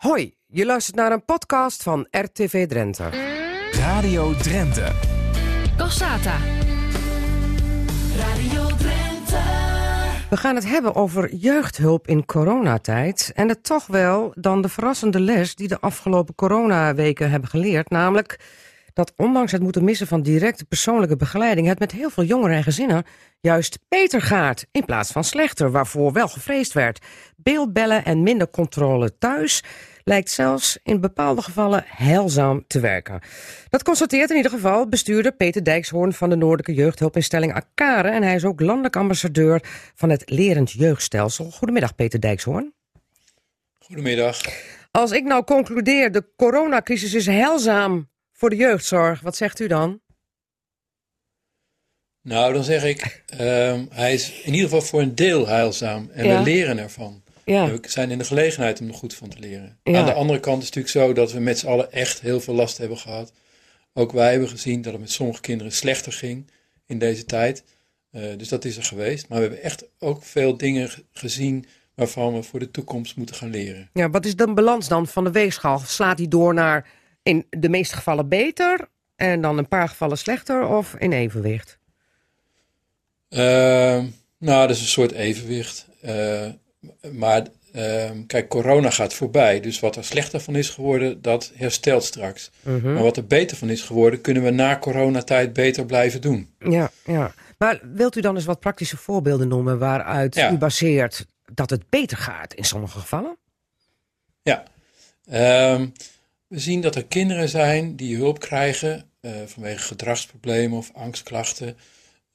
Hoi, je luistert naar een podcast van RTV Drenthe. Radio Drenthe. Cassata. Radio Drenthe. We gaan het hebben over jeugdhulp in coronatijd. En het toch wel dan de verrassende les die de afgelopen coronaweken hebben geleerd. Namelijk dat ondanks het moeten missen van directe persoonlijke begeleiding... het met heel veel jongeren en gezinnen juist beter gaat... in plaats van slechter, waarvoor wel gevreesd werd. Beeldbellen en minder controle thuis lijkt zelfs in bepaalde gevallen heilzaam te werken. Dat constateert in ieder geval bestuurder Peter Dijkshoorn van de Noordelijke Jeugdhulpinstelling Akare. En hij is ook landelijk ambassadeur van het Lerend Jeugdstelsel. Goedemiddag Peter Dijkshoorn. Goedemiddag. Als ik nou concludeer, de coronacrisis is heilzaam voor de jeugdzorg, wat zegt u dan? Nou, dan zeg ik, ehm, hij is in ieder geval voor een deel heilzaam en Ja. we leren ervan. Ja, We zijn in de gelegenheid om er goed van te leren. Ja. Aan de andere kant is het natuurlijk zo dat we met z'n allen echt heel veel last hebben gehad. Ook wij hebben gezien dat het met sommige kinderen slechter ging in deze tijd. Eh, dus dat is er geweest. Maar we hebben echt ook veel dingen gezien waarvan we voor de toekomst moeten gaan leren. ja, wat is de balans dan van de weegschaal? Slaat die door naar in de meeste gevallen beter en dan een paar gevallen slechter of in evenwicht? Ehm, nou, dat is een soort evenwicht. Eh, maar ehm, kijk, corona gaat voorbij. Dus wat er slechter van is geworden, dat herstelt straks. Mhm. Maar wat er beter van is geworden, kunnen we na coronatijd beter blijven doen. Ja, ja. Maar wilt u dan eens wat praktische voorbeelden noemen waaruit Ja. u baseert dat het beter gaat in sommige gevallen? Ja. Ehm, we zien dat er kinderen zijn die hulp krijgen eh, vanwege gedragsproblemen of angstklachten.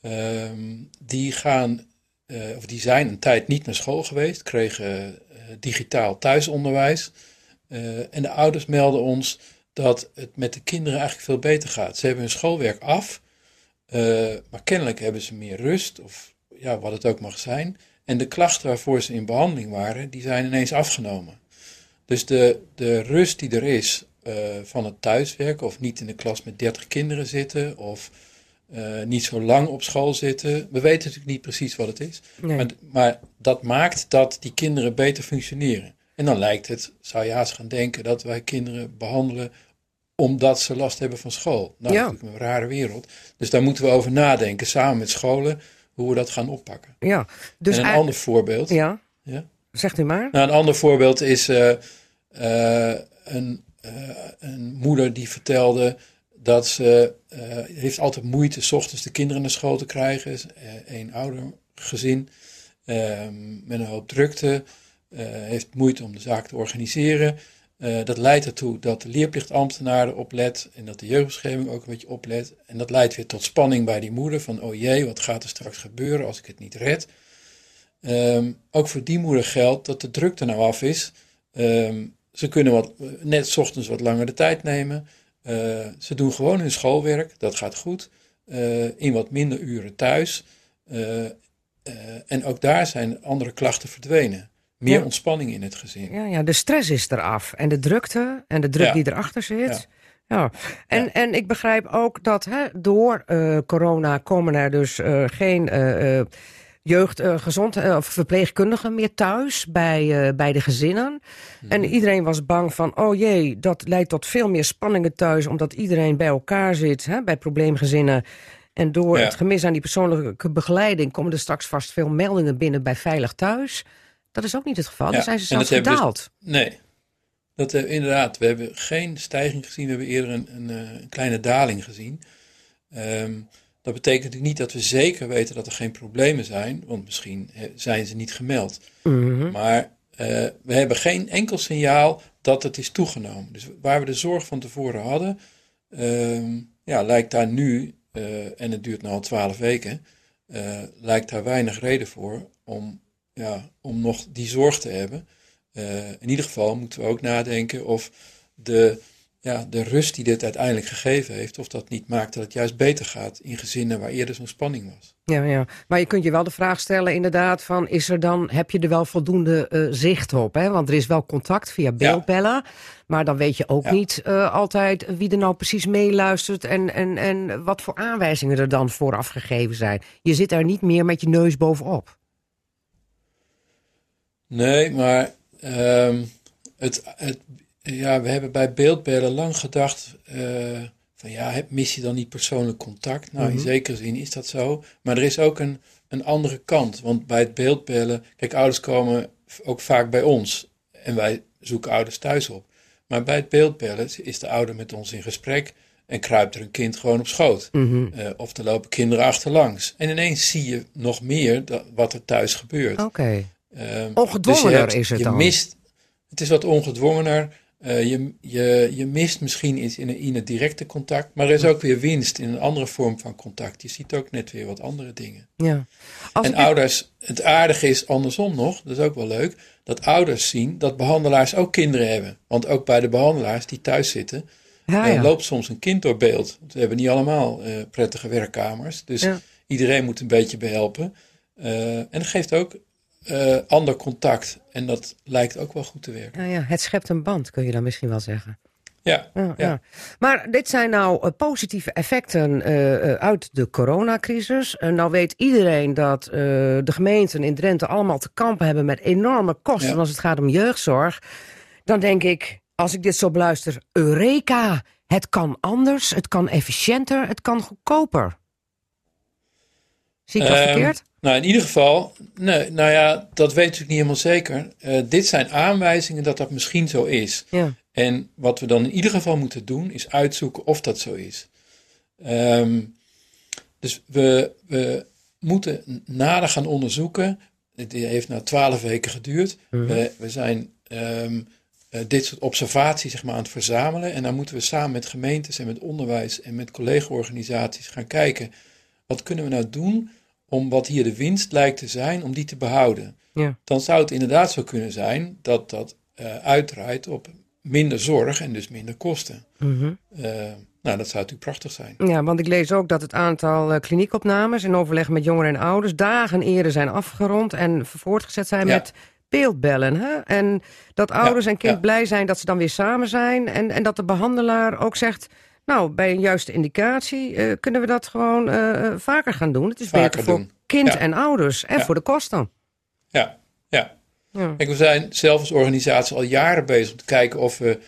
Ehm, die gaan, eh, of die zijn een tijd niet naar school geweest, kregen eh, digitaal thuisonderwijs. Eh, en de ouders melden ons dat het met de kinderen eigenlijk veel beter gaat. Ze hebben hun schoolwerk af, maar kennelijk hebben ze meer rust, of ja, wat het ook mag zijn. En de klachten waarvoor ze in behandeling waren, die zijn ineens afgenomen. Dus de, de rust die er is van het thuiswerken, of niet in de klas met 30 kinderen zitten, of eh, niet zo lang op school zitten. We weten natuurlijk niet precies wat het is. Nee. Maar, maar dat maakt dat die kinderen beter functioneren. En dan lijkt het, zou je haast gaan denken, dat wij kinderen behandelen omdat ze last hebben van school. Nou, Ja. dat is natuurlijk een rare wereld. Dus daar moeten we over nadenken, samen met scholen, hoe we dat gaan oppakken. Ja, dus en een ander voorbeeld. ja, Ja? zegt u maar. Nou, een ander voorbeeld is eh, eh, een, een moeder die vertelde dat ze eh, heeft altijd moeite s ochtends de kinderen naar school te krijgen. Is, eh, ouder gezin ehm, met een hoop drukte, eh, heeft moeite om de zaak te organiseren. Dat leidt ertoe dat de leerplichtambtenaar erop let en dat de jeugdbescherming ook een beetje oplet. En dat leidt weer tot spanning bij die moeder van, oh jee, wat gaat er straks gebeuren als ik het niet red? Ehm, ook voor die moeder geldt dat de druk er nou af is. Ehm, ze kunnen wat, net ochtends wat langer de tijd nemen. Eh, ze doen gewoon hun schoolwerk, dat gaat goed. Eh, in wat minder uren thuis. Eh, en ook daar zijn andere klachten verdwenen. Meer Ja. ontspanning in het gezin. Ja, ja, de stress is eraf en de drukte en de druk Ja. die erachter zit. Ja. Ja. En, en ik begrijp ook dat hè, door corona komen er dus geen jeugd, eh, gezond, eh, of verpleegkundigen meer thuis bij, eh, bij de gezinnen. En iedereen was bang van, oh jee, dat leidt tot veel meer spanningen thuis, omdat iedereen bij elkaar zit, hè, bij probleemgezinnen. En door Ja. het gemis aan die persoonlijke begeleiding komen er straks vast veel meldingen binnen bij Veilig Thuis. Dat is ook niet het geval. Ja, zijn ze zelfs gedaald. Nee, dat, inderdaad. We hebben geen stijging gezien. We hebben eerder een, een, een kleine daling gezien. Ehm, dat betekent natuurlijk niet dat we zeker weten dat er geen problemen zijn. Want misschien zijn ze niet gemeld. Mhm. Maar eh, we hebben geen enkel signaal dat het is toegenomen. Dus waar we de zorg van tevoren hadden, ehm, ja, lijkt daar nu, eh, en het duurt nu al twaalf weken, eh, lijkt daar weinig reden voor om, ja, om nog die zorg te hebben. In ieder geval moeten we ook nadenken of de, ja, de rust die dit uiteindelijk gegeven heeft, of dat niet maakt dat het juist beter gaat in gezinnen waar eerder zo'n spanning was. Ja, ja, maar je kunt je wel de vraag stellen inderdaad van... Is er dan, heb je er wel voldoende eh, zicht op? Hè? Want er is wel contact via beeldbellen. Maar dan weet je ook Ja. niet eh, altijd wie er nou precies meeluistert... En, en, en wat voor aanwijzingen er dan vooraf gegeven zijn. Je zit er niet meer met je neus bovenop. Nee, maar ehm, het, het, ja, we hebben bij beeldbellen lang gedacht uh, van ja, mis je dan niet persoonlijk contact? Nou, in mhm. zekere zin is dat zo. Maar er is ook een, een andere kant. Want bij het beeldbellen, kijk, ouders komen ook vaak bij ons en wij zoeken ouders thuis op. Maar bij het beeldbellen is de ouder met ons in gesprek en kruipt er een kind gewoon op schoot. Mm of er lopen kinderen achterlangs. En ineens zie je nog meer wat er thuis gebeurt. Oké. Okay. Ehm, Ongedwongener dus is het je dan? Mist, het is wat ongedwongener. Uh, je, je, je mist misschien iets in, in het directe contact, maar er is ook weer winst in een andere vorm van contact. Je ziet ook net weer wat andere dingen. Ja. en ouders, het aardige is andersom nog, dat is ook wel leuk, dat ouders zien dat behandelaars ook kinderen hebben. Want ook bij de behandelaars die thuis zitten, ja, ja. loopt soms een kind door beeld. We hebben niet allemaal uh, prettige werkkamers, dus iedereen moet een beetje behelpen. En dat geeft ook uh, ander contact. En dat lijkt ook wel goed te werken. Ja, ja, het schept een band, kun je dan misschien wel zeggen. Ja, ja, ja. Maar dit zijn nou uh, positieve effecten uh, uit de coronacrisis. nou weet iedereen dat de gemeenten in Drenthe allemaal te kampen hebben met enorme kosten als het gaat om jeugdzorg. Dan denk ik, als ik dit zo beluister, Eureka, het kan anders, het kan efficiënter, het kan goedkoper. Zie ik dat um, verkeerd? Nou, in ieder geval, nee, nou ja, dat weet ik niet helemaal zeker. Uh, dit zijn aanwijzingen dat dat misschien zo is. Ja. En wat we dan in ieder geval moeten doen, is uitzoeken of dat zo is. Um, dus we, we moeten nader gaan onderzoeken. Dit heeft na twaalf weken geduurd. Mm we, we, zijn um, uh, dit soort observaties zeg maar, aan het verzamelen. En dan moeten we samen met gemeentes en met onderwijs en met collega-organisaties gaan kijken. Wat kunnen we nou doen om wat hier de winst lijkt te zijn, om die te behouden. Ja. Dan zou het inderdaad zo kunnen zijn dat dat uh, uitdraait op minder zorg en dus minder kosten. Mm -hmm. uh, nou, dat zou natuurlijk prachtig zijn. Ja, want ik lees ook dat het aantal uh, kliniekopnames in overleg met jongeren en ouders dagen eerder zijn afgerond en voortgezet zijn ja. met beeldbellen. Hè? En dat ouders ja, en kind blij zijn dat ze dan weer samen zijn en, en dat de behandelaar ook zegt nou, bij een juiste indicatie uh, kunnen we dat gewoon uh, vaker gaan doen. Het is vaker beter voor doen. kind ja. en ouders en ja. voor de kosten. Ja, ja. ja. Kijk, we zijn zelf als organisatie al jaren bezig om te kijken of we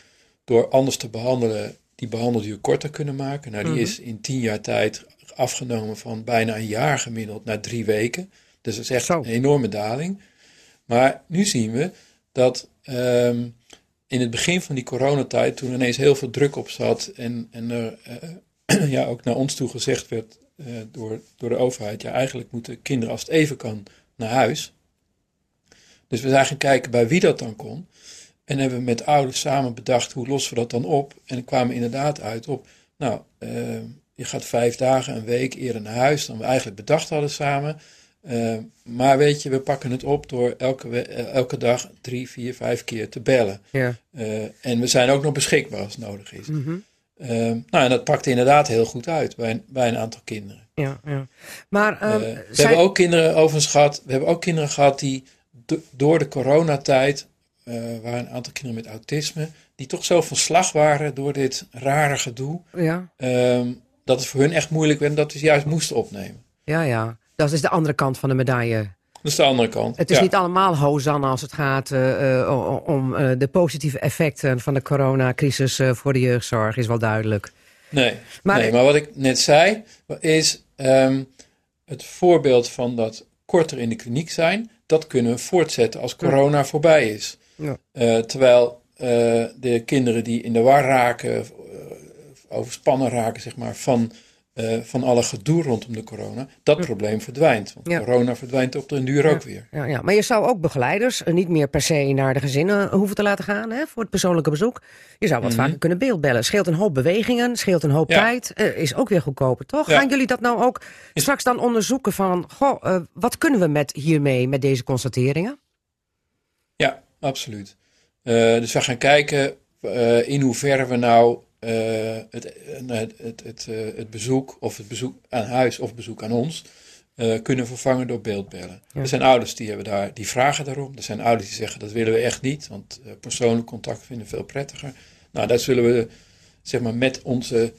door anders te behandelen die behandelduur korter kunnen maken. Nou, die mm -hmm. is in tien jaar tijd afgenomen van bijna een jaar gemiddeld naar drie weken. Dus dat is echt Zo. een enorme daling. Maar nu zien we dat um, in het begin van die coronatijd, toen ineens heel veel druk op zat en, en er uh, ja, ook naar ons toe gezegd werd uh, door, door de overheid, ja, eigenlijk moeten kinderen als het even kan naar huis. Dus we zijn gaan kijken bij wie dat dan kon. En hebben we met ouders samen bedacht hoe lossen we dat dan op. En kwamen inderdaad uit op, nou, uh, je gaat vijf dagen, een week eerder naar huis dan we eigenlijk bedacht hadden samen. Uh, maar weet je, we pakken het op door elke, elke dag drie, vier, vijf keer te bellen. Ja. Uh, en we zijn ook nog beschikbaar als het nodig is. Mm -hmm. uh, nou, en dat pakte inderdaad heel goed uit bij een, bij een aantal kinderen. Ja, ja. Maar, we zijn... hebben ook kinderen overigens gehad, we hebben ook kinderen gehad die do, door de coronatijd, waren een aantal kinderen met autisme, die toch zo van slag waren door dit rare gedoe, ja. Ehm, dat het voor hun echt moeilijk werd en dat we juist moesten opnemen. Ja, ja. Dat is de andere kant van de medaille. Dat is de andere kant. Het is ja. niet allemaal hosanna als het gaat uh, uh, om uh, de positieve effecten van de coronacrisis voor de jeugdzorg, is wel duidelijk. Nee, maar, nee, maar wat ik net zei, is um, het voorbeeld van dat korter in de kliniek zijn, dat kunnen we voortzetten als corona ja. voorbij is. Ja. terwijl de kinderen die in de war raken, overspannen raken, zeg maar, van uh, van alle gedoe rondom de corona, dat probleem verdwijnt. Want ja. corona verdwijnt op de duur ja. ook weer. Ja, ja, maar je zou ook begeleiders uh, niet meer per se naar de gezinnen hoeven te laten gaan hè, voor het persoonlijke bezoek. Je zou wat Mhm. vaker kunnen beeldbellen. Scheelt een hoop bewegingen, scheelt een hoop tijd, uh, is ook weer goedkoper, toch? Gaan jullie dat nou ook straks dan onderzoeken van, goh, uh, wat kunnen we met hiermee, met deze constateringen? Ja, absoluut. Dus we gaan kijken in hoeverre we nou uh, het, het, het, het, uh, het bezoek of het bezoek aan huis of bezoek aan ons uh, kunnen vervangen door beeldbellen. Ja. Er zijn ouders die, hebben daar, die vragen daarom. Er zijn ouders die zeggen dat willen we echt niet, want uh, persoonlijk contact vinden we veel prettiger. Nou, daar zullen we zeg maar met onze,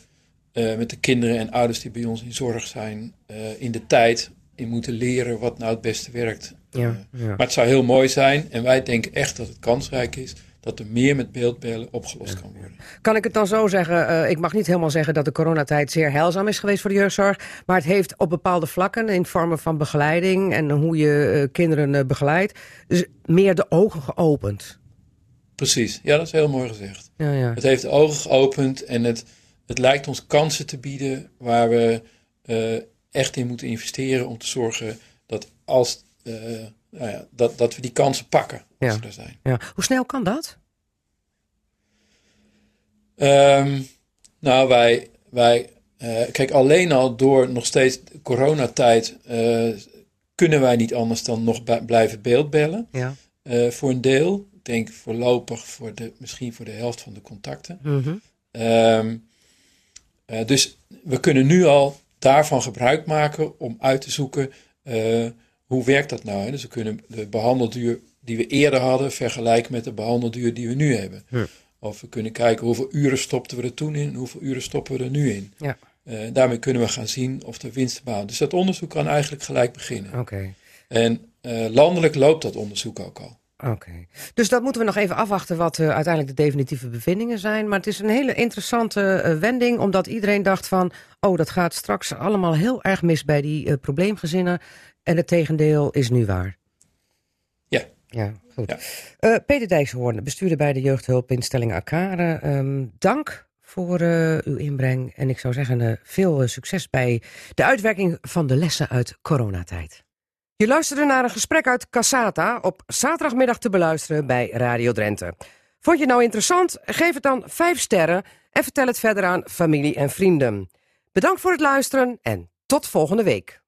met de kinderen en ouders die bij ons in zorg zijn, in de tijd in moeten leren wat nou het beste werkt. Ja, ja. Maar het zou heel mooi zijn, en wij denken echt dat het kansrijk is, dat er meer met beeldbellen opgelost kan worden. Kan ik het dan zo zeggen, uh, ik mag niet helemaal zeggen dat de coronatijd zeer heilzaam is geweest voor de jeugdzorg, maar het heeft op bepaalde vlakken in vormen van begeleiding en hoe je uh, kinderen uh, begeleidt, dus meer de ogen geopend. Precies, ja dat is heel mooi gezegd. Ja, ja. Het heeft de ogen geopend en het, het lijkt ons kansen te bieden waar we echt in moeten investeren om te zorgen dat als nou ja, dat, dat we die kansen pakken als Ja. ze er zijn. Ja. Hoe snel kan dat? Ehm, nou, wij, wij eh, kijk, alleen al door nog steeds coronatijd eh, kunnen wij niet anders dan nog blijven beeldbellen. Ja. Eh, voor een deel, ik denk voorlopig voor de, misschien voor de helft van de contacten. Mhm. Ehm, eh, dus we kunnen nu al daarvan gebruik maken om uit te zoeken hoe werkt dat nou. Dus we kunnen de behandelduur die we eerder hadden vergelijken met de behandelduur die we nu hebben. Ja. Of we kunnen kijken hoeveel uren stopten we er toen in en hoeveel uren stoppen we er nu in. Ja. Eh, daarmee kunnen we gaan zien of er winst behalen. Dus dat onderzoek kan eigenlijk gelijk beginnen. Oké. En eh, landelijk loopt dat onderzoek ook al. Oké. Dus dat moeten we nog even afwachten wat eh, uiteindelijk de definitieve bevindingen zijn. Maar het is een hele interessante eh, wending, omdat iedereen dacht van... oh, dat gaat straks allemaal heel erg mis bij die eh, probleemgezinnen. En het tegendeel is nu waar. Ja. Ja, goed. Ja. Peter Dijkshoorn, bestuurder bij de jeugdhulpinstelling Akare. ehm, dank voor uw inbreng. En ik zou zeggen, veel succes bij de uitwerking van de lessen uit coronatijd. Je luisterde naar een gesprek uit Cassata op zaterdagmiddag te beluisteren bij Radio Drenthe. Vond je het nou interessant? Geef het dan 5 sterren en vertel het verder aan familie en vrienden. Bedankt voor het luisteren en tot volgende week.